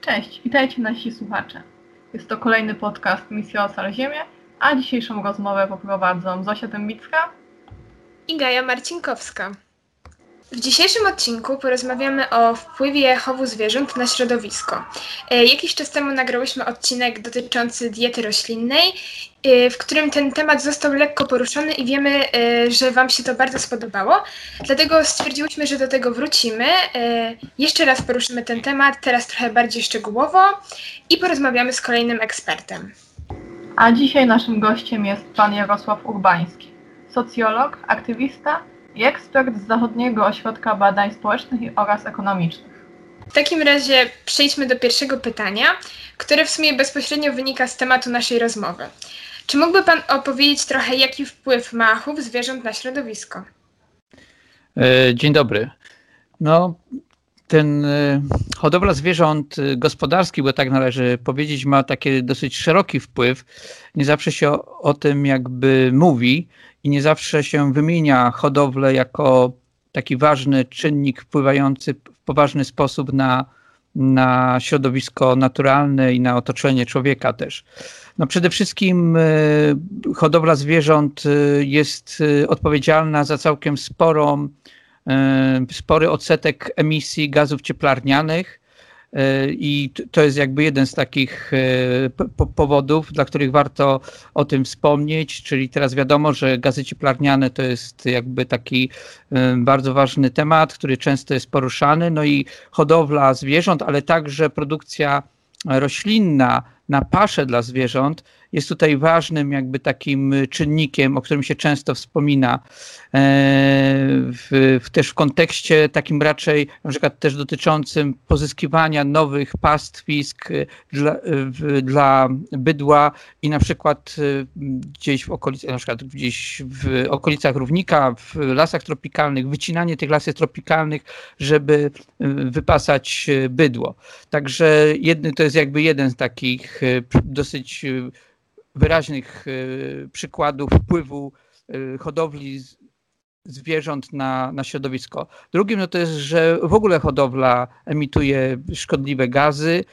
Cześć, witajcie nasi słuchacze. Jest to kolejny podcast Misji Ocal Ziemię, a dzisiejszą rozmowę poprowadzą Zosia Tębicka i Gaja Marcinkowska. W dzisiejszym odcinku porozmawiamy o wpływie chowu zwierząt na środowisko. E, jakiś czas temu nagrałyśmy odcinek dotyczący diety roślinnej, e, w którym ten temat został lekko poruszony i wiemy, e, że Wam się to bardzo spodobało. Dlatego stwierdziłyśmy, że do tego wrócimy. Jeszcze raz poruszymy ten temat, teraz trochę bardziej szczegółowo i porozmawiamy z kolejnym ekspertem. A dzisiaj naszym gościem jest pan Jarosław Urbański, socjolog, aktywista i ekspert z Zachodniego Ośrodka Badań Społecznych oraz Ekonomicznych. W takim razie przejdźmy do pierwszego pytania, które w sumie bezpośrednio wynika z tematu naszej rozmowy. Czy mógłby Pan opowiedzieć trochę, jaki wpływ ma chów zwierząt na środowisko? E, dzień dobry. No, ten e, hodowla zwierząt e, gospodarskich, bo tak należy powiedzieć, ma taki dosyć szeroki wpływ. Nie zawsze się o, o tym jakby mówi i nie zawsze się wymienia hodowlę jako taki ważny czynnik wpływający w poważny sposób na, na środowisko naturalne i na otoczenie człowieka też. No przede wszystkim y, hodowla zwierząt y, jest y, odpowiedzialna za całkiem sporą, spory odsetek emisji gazów cieplarnianych I to jest jakby jeden z takich e, powodów, dla których warto o tym wspomnieć, czyli teraz wiadomo, że gazy cieplarniane to jest jakby taki e, bardzo ważny temat, który często jest poruszany, no i hodowla zwierząt, ale także produkcja roślinna na pasze dla zwierząt jest tutaj ważnym jakby takim czynnikiem, o którym się często wspomina, e, w, w, też w kontekście takim raczej na przykład też dotyczącym pozyskiwania nowych pastwisk dla, w, dla bydła i na przykład gdzieś w okolicach, na przykład gdzieś w okolicach równika, w lasach tropikalnych, wycinanie tych lasów tropikalnych, żeby wypasać bydło. Także jedny, to jest jakby jeden z takich dosyć wyraźnych e, przykładów wpływu hodowli zwierząt na, na środowisko. Drugim no to jest, że w ogóle hodowla emituje szkodliwe gazy,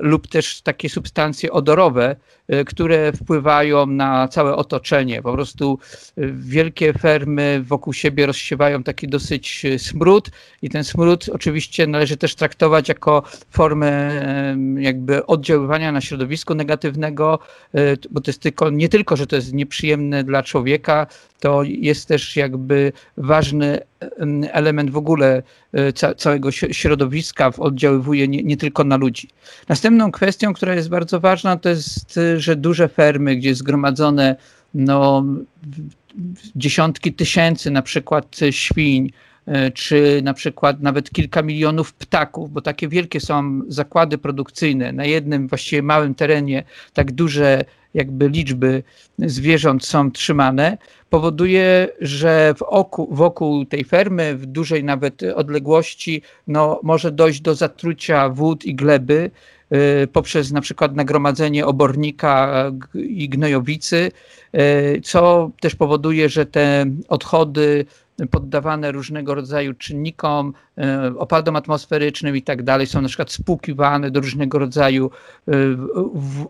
lub też takie substancje odorowe, e, które wpływają na całe otoczenie. Po prostu e, wielkie fermy wokół siebie rozsiewają taki dosyć smród i ten smród oczywiście należy też traktować jako formę jakby oddziaływania na środowisko negatywnego, bo to jest tylko, nie tylko, że to jest nieprzyjemne dla człowieka, to jest też jakby ważny element w ogóle całego środowiska, oddziaływuje nie, nie, tylko na ludzi. Następną kwestią, która jest bardzo ważna, to jest, że duże fermy, gdzie zgromadzone no, dziesiątki tysięcy na przykład świń, e, czy na przykład nawet kilka milionów ptaków, bo takie wielkie są zakłady produkcyjne na jednym właściwie małym terenie, tak duże jakby liczby zwierząt są trzymane, powoduje, że w oku, wokół tej fermy, w dużej nawet odległości, no, może dojść do zatrucia wód i gleby y, poprzez na przykład nagromadzenie obornika i gnojowicy, co też powoduje, że te odchody poddawane różnego rodzaju czynnikom, e, opadom atmosferycznym i tak dalej, są na przykład spłukiwane do różnego rodzaju e,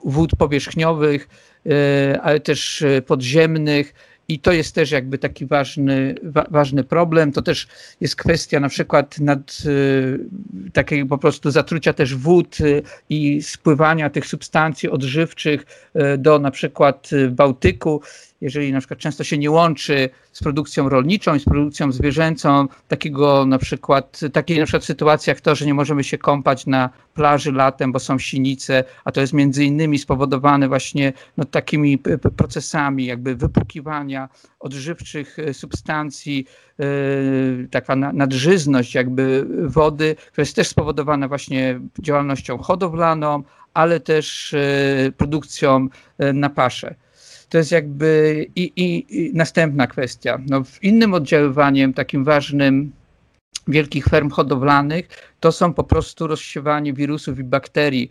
wód powierzchniowych, e, ale też podziemnych. I to jest też jakby taki ważny, wa, ważny problem. To też jest kwestia na przykład nad y, takiego po prostu zatrucia też wód y, i spływania tych substancji odżywczych y, do na przykład Bałtyku jeżeli na przykład często się nie łączy z produkcją rolniczą i z produkcją zwierzęcą, takiego na przykład, takiej na przykład sytuacji jak to, że nie możemy się kąpać na plaży latem, bo są sinice, a to jest między innymi spowodowane właśnie no, takimi procesami jakby wypłukiwania odżywczych e, substancji, yy, taka nadżyzność jakby wody, która jest też spowodowana właśnie działalnością hodowlaną, ale też yy, produkcją na pasze. To jest jakby i, i, i następna kwestia. No, innym oddziaływaniem takim ważnym wielkich ferm hodowlanych, to są po prostu rozsiewanie wirusów i bakterii.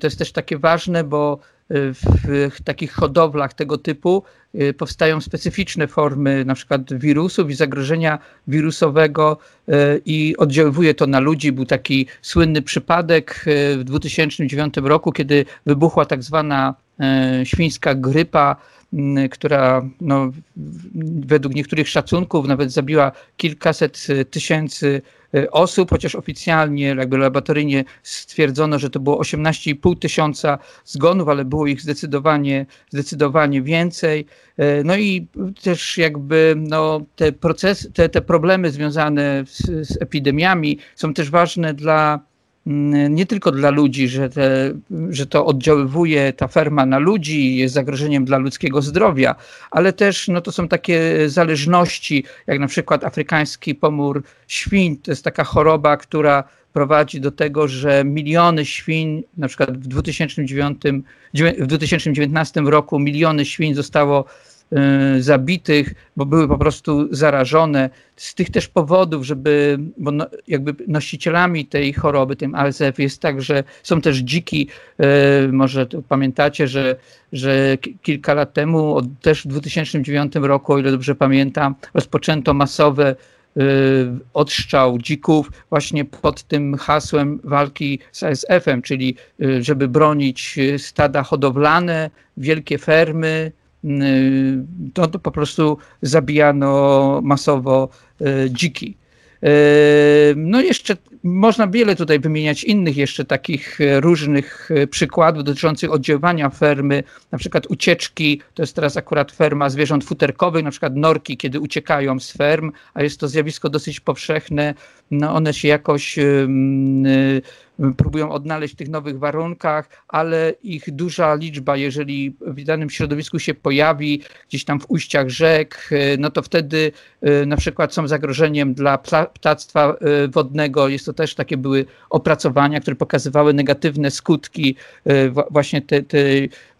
To jest też takie ważne, bo w takich hodowlach tego typu y, powstają specyficzne formy na przykład wirusów i zagrożenia wirusowego y, i oddziaływuje to na ludzi. Był taki słynny przypadek y, w 2009 roku, kiedy wybuchła tak zwana świńska grypa, która no, według niektórych szacunków nawet zabiła kilkaset tysięcy Y, osób, chociaż oficjalnie, jakby laboratoryjnie stwierdzono, że to było 18,5 tysiąca zgonów, ale było ich zdecydowanie, zdecydowanie więcej. No i też jakby no, te procesy, te, te problemy związane z, z epidemiami są też ważne dla nie tylko dla ludzi, że, te, że to oddziaływuje ta ferma na ludzi, jest zagrożeniem dla ludzkiego zdrowia, ale też no, to są takie zależności, jak na przykład afrykański pomór świń. To jest taka choroba, która prowadzi do tego, że miliony świń, na przykład w 2009, w 2019 roku miliony świń zostało zabitych, bo były po prostu zarażone. Z tych też powodów, żeby, bo no, jakby nosicielami tej choroby, tym ASF jest tak, że są też dziki, y, może pamiętacie, że, że kilka lat temu, też w 2009 roku, o ile dobrze pamiętam, rozpoczęto masowe y, odstrzał dzików właśnie pod tym hasłem walki z ASF-em, czyli żeby bronić stada hodowlane, wielkie fermy, Y, to, to po prostu zabijano masowo y, dziki. Y, no jeszcze można wiele tutaj wymieniać innych jeszcze takich różnych przykładów dotyczących oddziaływania fermy, na przykład ucieczki, to jest teraz akurat ferma zwierząt futerkowych, na przykład norki, kiedy uciekają z ferm, a jest to zjawisko dosyć powszechne, no one się jakoś próbują odnaleźć w tych nowych warunkach, ale ich duża liczba, jeżeli w danym środowisku się pojawi, gdzieś tam w ujściach rzek, e, no to wtedy e, na przykład są zagrożeniem dla ptactwa e, wodnego. Jest to też takie były opracowania, które pokazywały negatywne skutki właśnie te,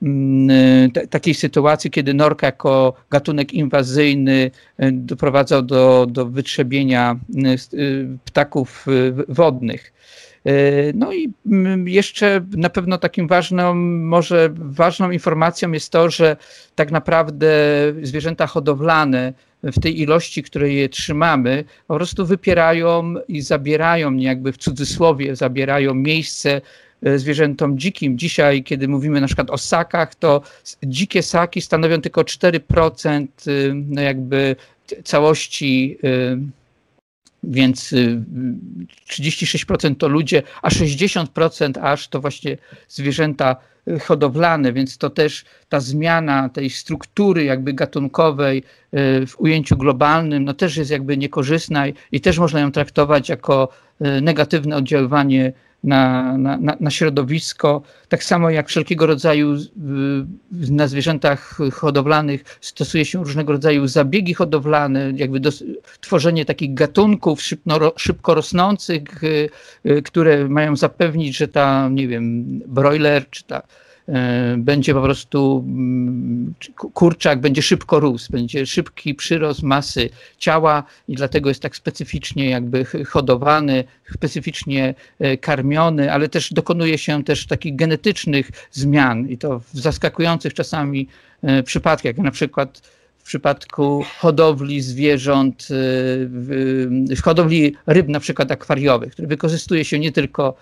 mm, te, takiej sytuacji, kiedy norka jako gatunek inwazyjny doprowadzał do, do wytrzebienia ptaków wodnych. E, no i mm, jeszcze na pewno takim ważną, może ważną informacją jest to, że tak naprawdę zwierzęta hodowlane w tej ilości, której je trzymamy, po prostu wypierają i zabierają, jakby w cudzysłowie, zabierają miejsce e, zwierzętom dzikim. Dzisiaj, kiedy mówimy na przykład o sakach, to dzikie saki stanowią tylko 4% y, no jakby całości y, więc 36% y, to ludzie, a 60% aż to właśnie zwierzęta y, hodowlane, więc to też ta zmiana tej struktury jakby gatunkowej y, w ujęciu globalnym, no też jest jakby niekorzystna i też można ją traktować jako negatywne oddziaływanie na, na, na środowisko. Tak samo jak wszelkiego rodzaju na zwierzętach hodowlanych stosuje się różnego rodzaju zabiegi hodowlane, jakby do, tworzenie takich gatunków szybko, szybko rosnących, y, y, które mają zapewnić, że ta, nie wiem, broiler czy ta będzie po prostu mm, kurczak będzie szybko rósł, będzie szybki przyrost masy ciała i dlatego jest tak specyficznie jakby hodowany, specyficznie e, karmiony, ale też dokonuje się też takich genetycznych zmian i to w zaskakujących czasami e, przypadkach, na przykład w przypadku hodowli zwierząt, w hodowli ryb na przykład akwariowych, które wykorzystuje się nie tylko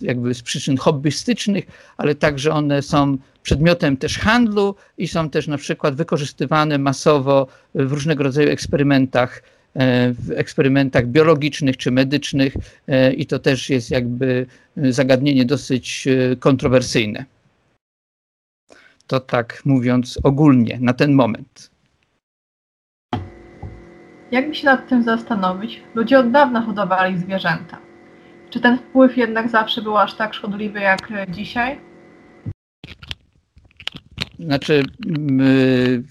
jakby z przyczyn hobbystycznych, ale także one są przedmiotem też handlu i są też na przykład wykorzystywane masowo w różnego rodzaju eksperymentach, e, w eksperymentach biologicznych czy medycznych e, i to też jest jakby zagadnienie dosyć e, kontrowersyjne. To tak mówiąc ogólnie na ten moment. Jakby się nad tym zastanowić, ludzie od dawna hodowali zwierzęta. Czy ten wpływ jednak zawsze był aż tak szkodliwy jak dzisiaj? Znaczy, yy,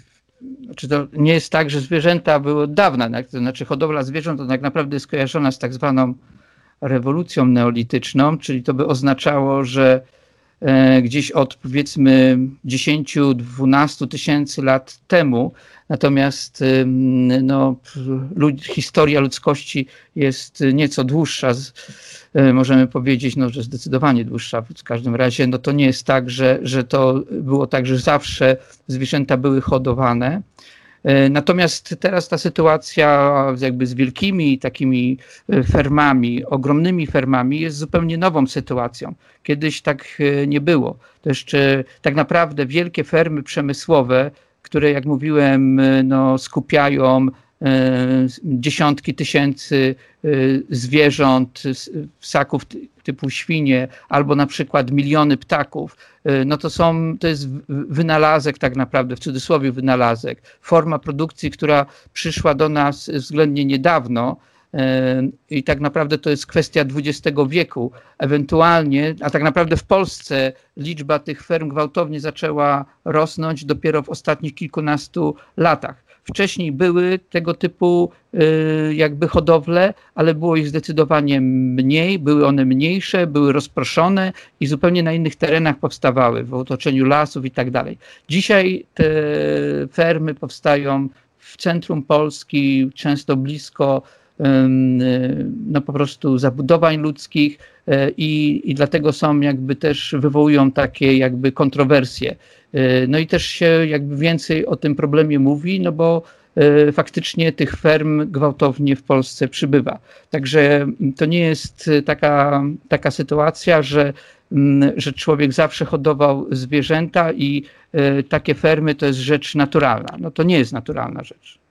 znaczy to nie jest tak, że zwierzęta były od dawna. Tak? To znaczy hodowla zwierząt to tak naprawdę jest kojarzona z tak zwaną rewolucją neolityczną, czyli to by oznaczało, że gdzieś od powiedzmy 10-12 tysięcy lat temu. Natomiast no, lud historia ludzkości jest nieco dłuższa. Możemy powiedzieć, no, że zdecydowanie dłuższa. W każdym razie no, to nie jest tak, że, że to było tak, że zawsze zwierzęta były hodowane. E, natomiast teraz ta sytuacja jakby z wielkimi takimi e, fermami, ogromnymi fermami jest zupełnie nową sytuacją. Kiedyś tak e, nie było. To jeszcze tak naprawdę wielkie fermy przemysłowe, które jak mówiłem no, skupiają dziesiątki tysięcy zwierząt, ssaków typu świnie, albo na przykład miliony ptaków, y, no to są, to jest wynalazek tak naprawdę, w cudzysłowie wynalazek, forma produkcji, która przyszła do nas względnie niedawno, i tak naprawdę to jest kwestia XX wieku. Ewentualnie, a tak naprawdę w Polsce liczba tych ferm gwałtownie zaczęła rosnąć dopiero w ostatnich kilkunastu latach. Wcześniej były tego typu y, jakby hodowle, ale było ich zdecydowanie mniej, były one mniejsze, były rozproszone i zupełnie na innych terenach powstawały, w otoczeniu lasów i tak dalej. Dzisiaj te fermy powstają w centrum Polski, często blisko no po prostu zabudowań ludzkich e, i, i dlatego są jakby też wywołują takie jakby kontrowersje. E, no i też się jakby więcej o tym problemie mówi, no bo e, faktycznie tych ferm gwałtownie w Polsce przybywa. Także to nie jest taka, taka sytuacja, że, że człowiek zawsze hodował zwierzęta i takie fermy to jest rzecz naturalna. No to nie jest naturalna rzecz.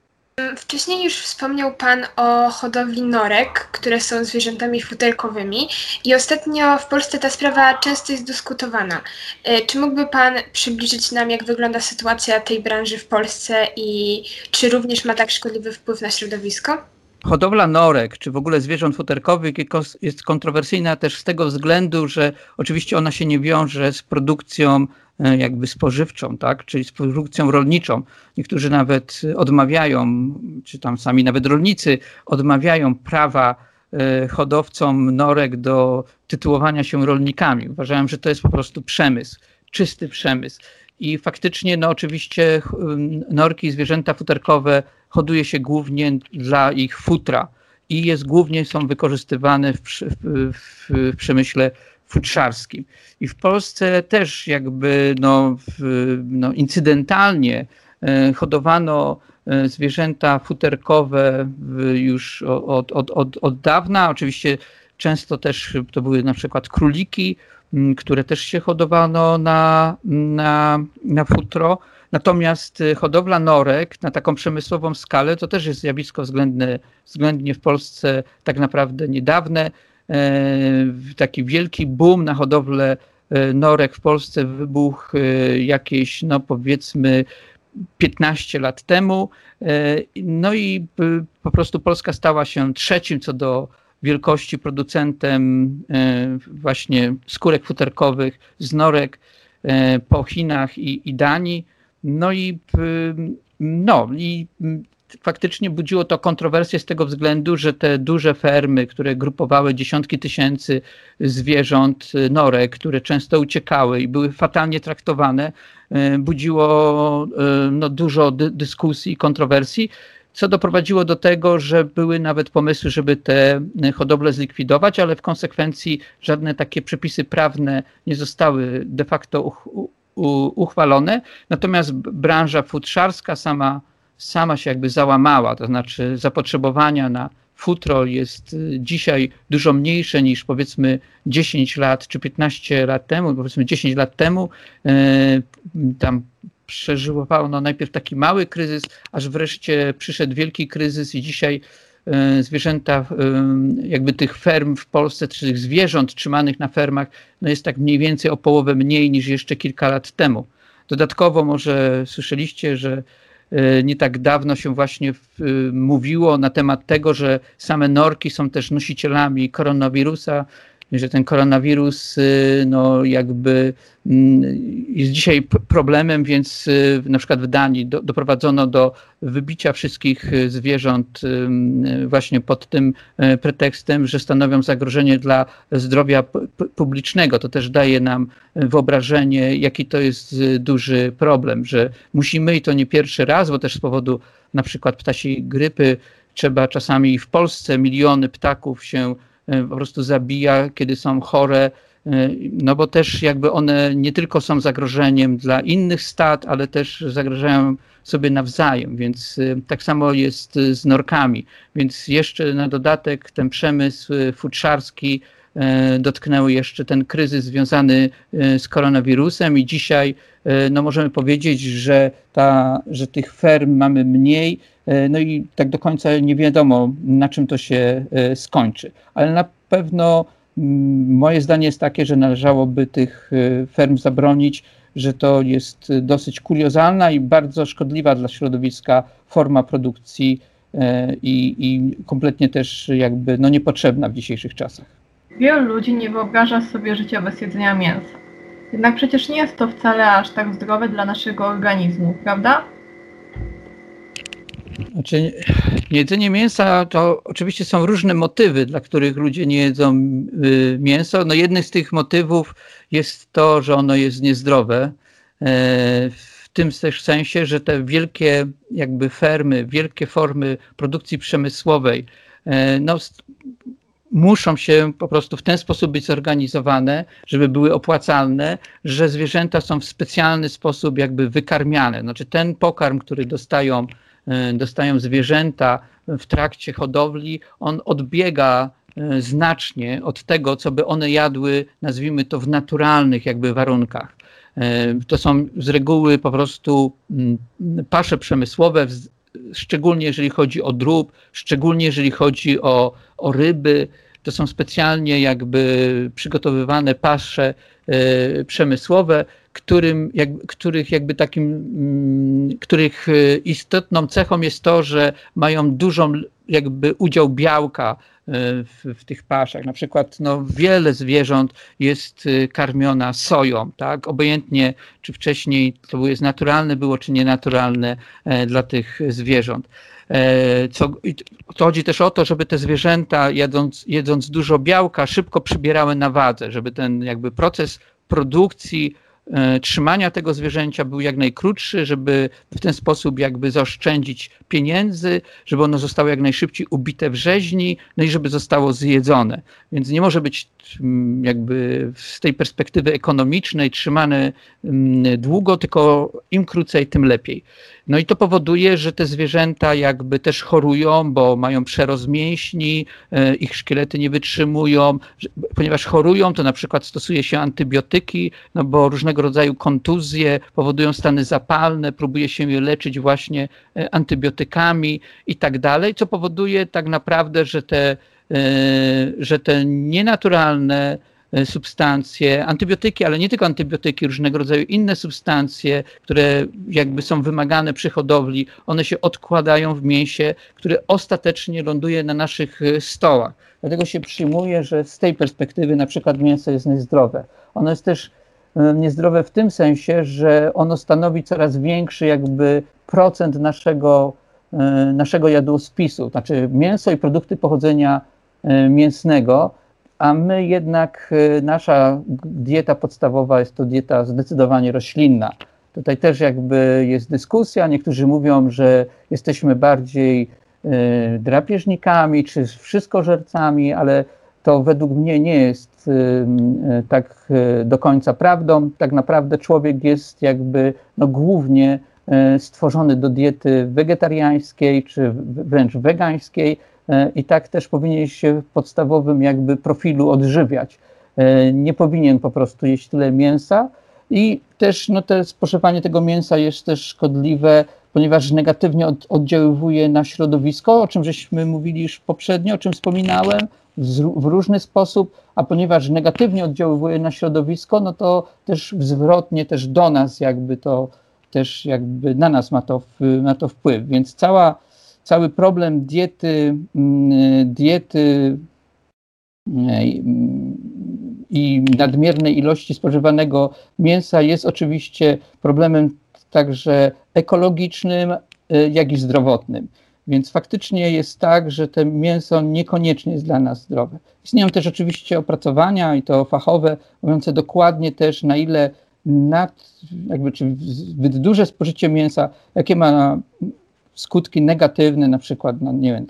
Wcześniej już wspomniał Pan o hodowli norek, które są zwierzętami futerkowymi i ostatnio w Polsce ta sprawa często jest dyskutowana. E, czy mógłby Pan przybliżyć nam, jak wygląda sytuacja tej branży w Polsce i czy również ma tak szkodliwy wpływ na środowisko? Hodowla norek, czy w ogóle zwierząt futerkowych jest kontrowersyjna też z tego względu, że oczywiście ona się nie wiąże z produkcją jakby spożywczą, tak? czyli z produkcją rolniczą. Niektórzy nawet odmawiają, czy tam sami nawet rolnicy odmawiają prawa e, hodowcom norek do tytułowania się rolnikami. Uważają, że to jest po prostu przemysł, czysty przemysł. I faktycznie, no oczywiście norki, zwierzęta futerkowe hoduje się głównie dla ich futra i jest głównie są wykorzystywane w, w, w przemyśle futrzarskim. I w Polsce też jakby no, no incydentalnie e, hodowano e, zwierzęta futerkowe już od, od, od, od dawna. Oczywiście często też to były na przykład króliki, które też się hodowano na, na, na futro. Natomiast e, hodowla norek na taką przemysłową skalę to też jest zjawisko względne, względnie w Polsce tak naprawdę niedawne. E, taki wielki boom na hodowlę e, norek w Polsce wybuchł e, jakieś, no powiedzmy, 15 lat temu. No i po prostu Polska stała się trzecim co do wielkości producentem właśnie skórek futerkowych z norek po Chinach i, i Danii. No i, no i faktycznie budziło to kontrowersje z tego względu, że te duże fermy, które grupowały dziesiątki tysięcy zwierząt, norek, które często uciekały i były fatalnie traktowane, e, budziło e, no, dużo dy dyskusji i kontrowersji co doprowadziło do tego, że były nawet pomysły, żeby te hodowle zlikwidować, ale w konsekwencji żadne takie przepisy prawne nie zostały de facto uchwalone. Natomiast branża futrzarska sama sama się jakby załamała, to znaczy zapotrzebowania na futro jest y, dzisiaj dużo mniejsze niż powiedzmy 10 lat czy 15 lat temu, powiedzmy 10 lat temu. Y, tam przeżyło no najpierw taki mały kryzys, aż wreszcie przyszedł wielki kryzys i dzisiaj y, zwierzęta, jakby tych ferm w Polsce, czy tych zwierząt trzymanych na fermach, no jest tak mniej więcej o połowę mniej niż jeszcze kilka lat temu. Dodatkowo może słyszeliście, że nie tak dawno się właśnie mówiło na temat tego, że same norki są też nosicielami koronawirusa że ten koronawirus no jakby mm, jest dzisiaj problemem, więc na przykład w Danii do, doprowadzono do wybicia wszystkich zwierząt właśnie pod tym pretekstem, że stanowią zagrożenie dla zdrowia publicznego. To też daje nam wyobrażenie, jaki to jest duży problem, że musimy i to nie pierwszy raz, bo też z powodu na przykład ptasiej grypy trzeba czasami w Polsce miliony ptaków się po prostu zabija, kiedy są chore, e, no bo też jakby one nie tylko są zagrożeniem dla innych stad, ale też zagrażają sobie nawzajem, więc e, tak samo jest z norkami. Więc jeszcze na dodatek ten przemysł futrzarski dotknęły jeszcze ten kryzys związany z koronawirusem i dzisiaj no możemy powiedzieć, że, ta, że tych ferm mamy mniej, E, no i tak do końca nie wiadomo, na czym to się e, skończy. Ale na pewno moje zdanie jest takie, że należałoby tych e, ferm zabronić, że to jest dosyć kuriozalna i bardzo szkodliwa dla środowiska forma produkcji i, i kompletnie też jakby no niepotrzebna w dzisiejszych czasach. Wielu ludzi nie wyobraża sobie życia bez jedzenia mięsa. Jednak przecież nie jest to wcale aż tak zdrowe dla naszego organizmu, prawda? Znaczy, jedzenie mięsa to oczywiście są różne motywy, dla których ludzie nie jedzą y, mięso. No jednym z tych motywów jest to, że ono jest niezdrowe. E, w tym też sensie, że te wielkie jakby fermy, wielkie formy produkcji przemysłowej, e, no, muszą się po prostu w ten sposób być zorganizowane, żeby były opłacalne, że zwierzęta są w specjalny sposób jakby wykarmiane. Znaczy ten pokarm, który dostają dostają zwierzęta w trakcie hodowli, on odbiega e, znacznie od tego, co by one jadły, nazwijmy to w naturalnych jakby warunkach. E, to są z reguły po prostu mm, pasze przemysłowe, szczególnie jeżeli chodzi o drób, szczególnie jeżeli chodzi o, o ryby. To są specjalnie jakby przygotowywane pasze przemysłowe, którym, jak, których jakby takim, mm, których e, istotną cechą jest to, że mają dużą jakby udział białka e, w, w, tych paszach. Na przykład no, wiele zwierząt jest e, karmiona soją, tak? Obojętnie, czy wcześniej to jest naturalne było, czy nienaturalne dla tych zwierząt. Co, to chodzi też o to, żeby te zwierzęta jedząc, dużo białka szybko przybierały na wadze, żeby ten jakby proces produkcji trzymania tego zwierzęcia był jak najkrótszy, żeby w ten sposób jakby zaoszczędzić pieniędzy, żeby ono zostało jak najszybciej ubite w rzeźni, no i żeby zostało zjedzone. Więc nie może być mm, jakby z tej perspektywy ekonomicznej trzymane mm, długo, tylko im krócej, tym lepiej. No i to powoduje, że te zwierzęta jakby też chorują, bo mają przerost mięśni, e, ich szkielety nie wytrzymują, ponieważ chorują, to na przykład stosuje się antybiotyki, no bo różnego rodzaju kontuzje powodują stany zapalne, próbuje się je leczyć właśnie e, antybiotykami i tak dalej, co powoduje tak naprawdę, że te, e, że te nienaturalne substancje, antybiotyki, ale nie tylko antybiotyki, różnego rodzaju inne substancje, które jakby są wymagane przy hodowli, one się odkładają w mięsie, które ostatecznie ląduje na naszych e, stołach. Dlatego się przyjmuje, że z tej perspektywy na przykład mięso jest niezdrowe. Ono jest też e, niezdrowe w tym sensie, że ono stanowi coraz większy jakby procent naszego, naszego jadłospisu. Znaczy mięso i produkty pochodzenia mięsnego a my jednak, y, nasza dieta podstawowa jest to dieta zdecydowanie roślinna. Tutaj też jakby jest dyskusja, niektórzy mówią, że jesteśmy bardziej y, drapieżnikami czy wszystkożercami, ale to według mnie nie jest y, tak do końca prawdą. Tak naprawdę człowiek jest jakby no, głównie stworzony do diety wegetariańskiej czy wręcz wegańskiej, i tak też powinien się podstawowym jakby profilu odżywiać. E, nie powinien po prostu jeść tyle mięsa i też no, te spożywanie tego mięsa jest też szkodliwe, ponieważ negatywnie od, oddziaływuje na środowisko, o czym żeśmy mówili już poprzednio, o czym wspominałem, w różny sposób, a ponieważ negatywnie oddziaływuje na środowisko, no to też zwrotnie też do nas jakby to też jakby na nas ma to, ma to wpływ. Więc cała cały problem diety, mm, diety mm, i nadmiernej ilości spożywanego mięsa jest oczywiście problemem także ekologicznym, y, jak i zdrowotnym. Więc faktycznie jest tak, że to mięso niekoniecznie jest dla nas zdrowe. Istnieją też oczywiście opracowania i to fachowe, mówiące dokładnie też na ile nad, jakby, czy duże spożycie mięsa, jakie ma skutki negatywne, na przykład, na, nie wiem,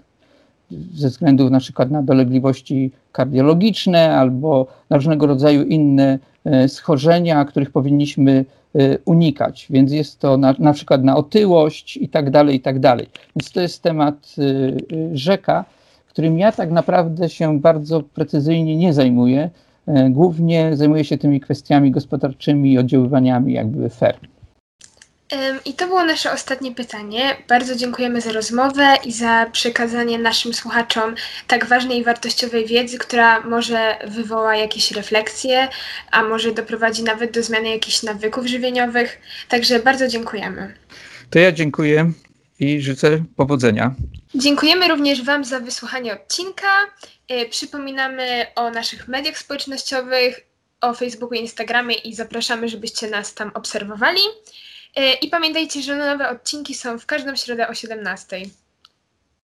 ze względu na przykład na dolegliwości kardiologiczne albo na różnego rodzaju inne e, schorzenia, których powinniśmy e, unikać. Więc jest to na, na przykład na otyłość i tak dalej, i tak dalej. Więc to jest temat e, rzeka, którym ja tak naprawdę się bardzo precyzyjnie nie zajmuję. Głównie zajmuję się tymi kwestiami gospodarczymi i oddziaływaniami jakby ferm. I to było nasze ostatnie pytanie. Bardzo dziękujemy za rozmowę i za przekazanie naszym słuchaczom tak ważnej i wartościowej wiedzy, która może wywoła jakieś refleksje, a może doprowadzi nawet do zmiany jakichś nawyków żywieniowych. Także bardzo dziękujemy. To ja dziękuję i życzę powodzenia. Dziękujemy również Wam za wysłuchanie odcinka. Y, przypominamy o naszych mediach społecznościowych, o Facebooku i Instagramie i zapraszamy, żebyście nas tam obserwowali. E, I pamiętajcie, że nowe odcinki są w każdą środę o 17.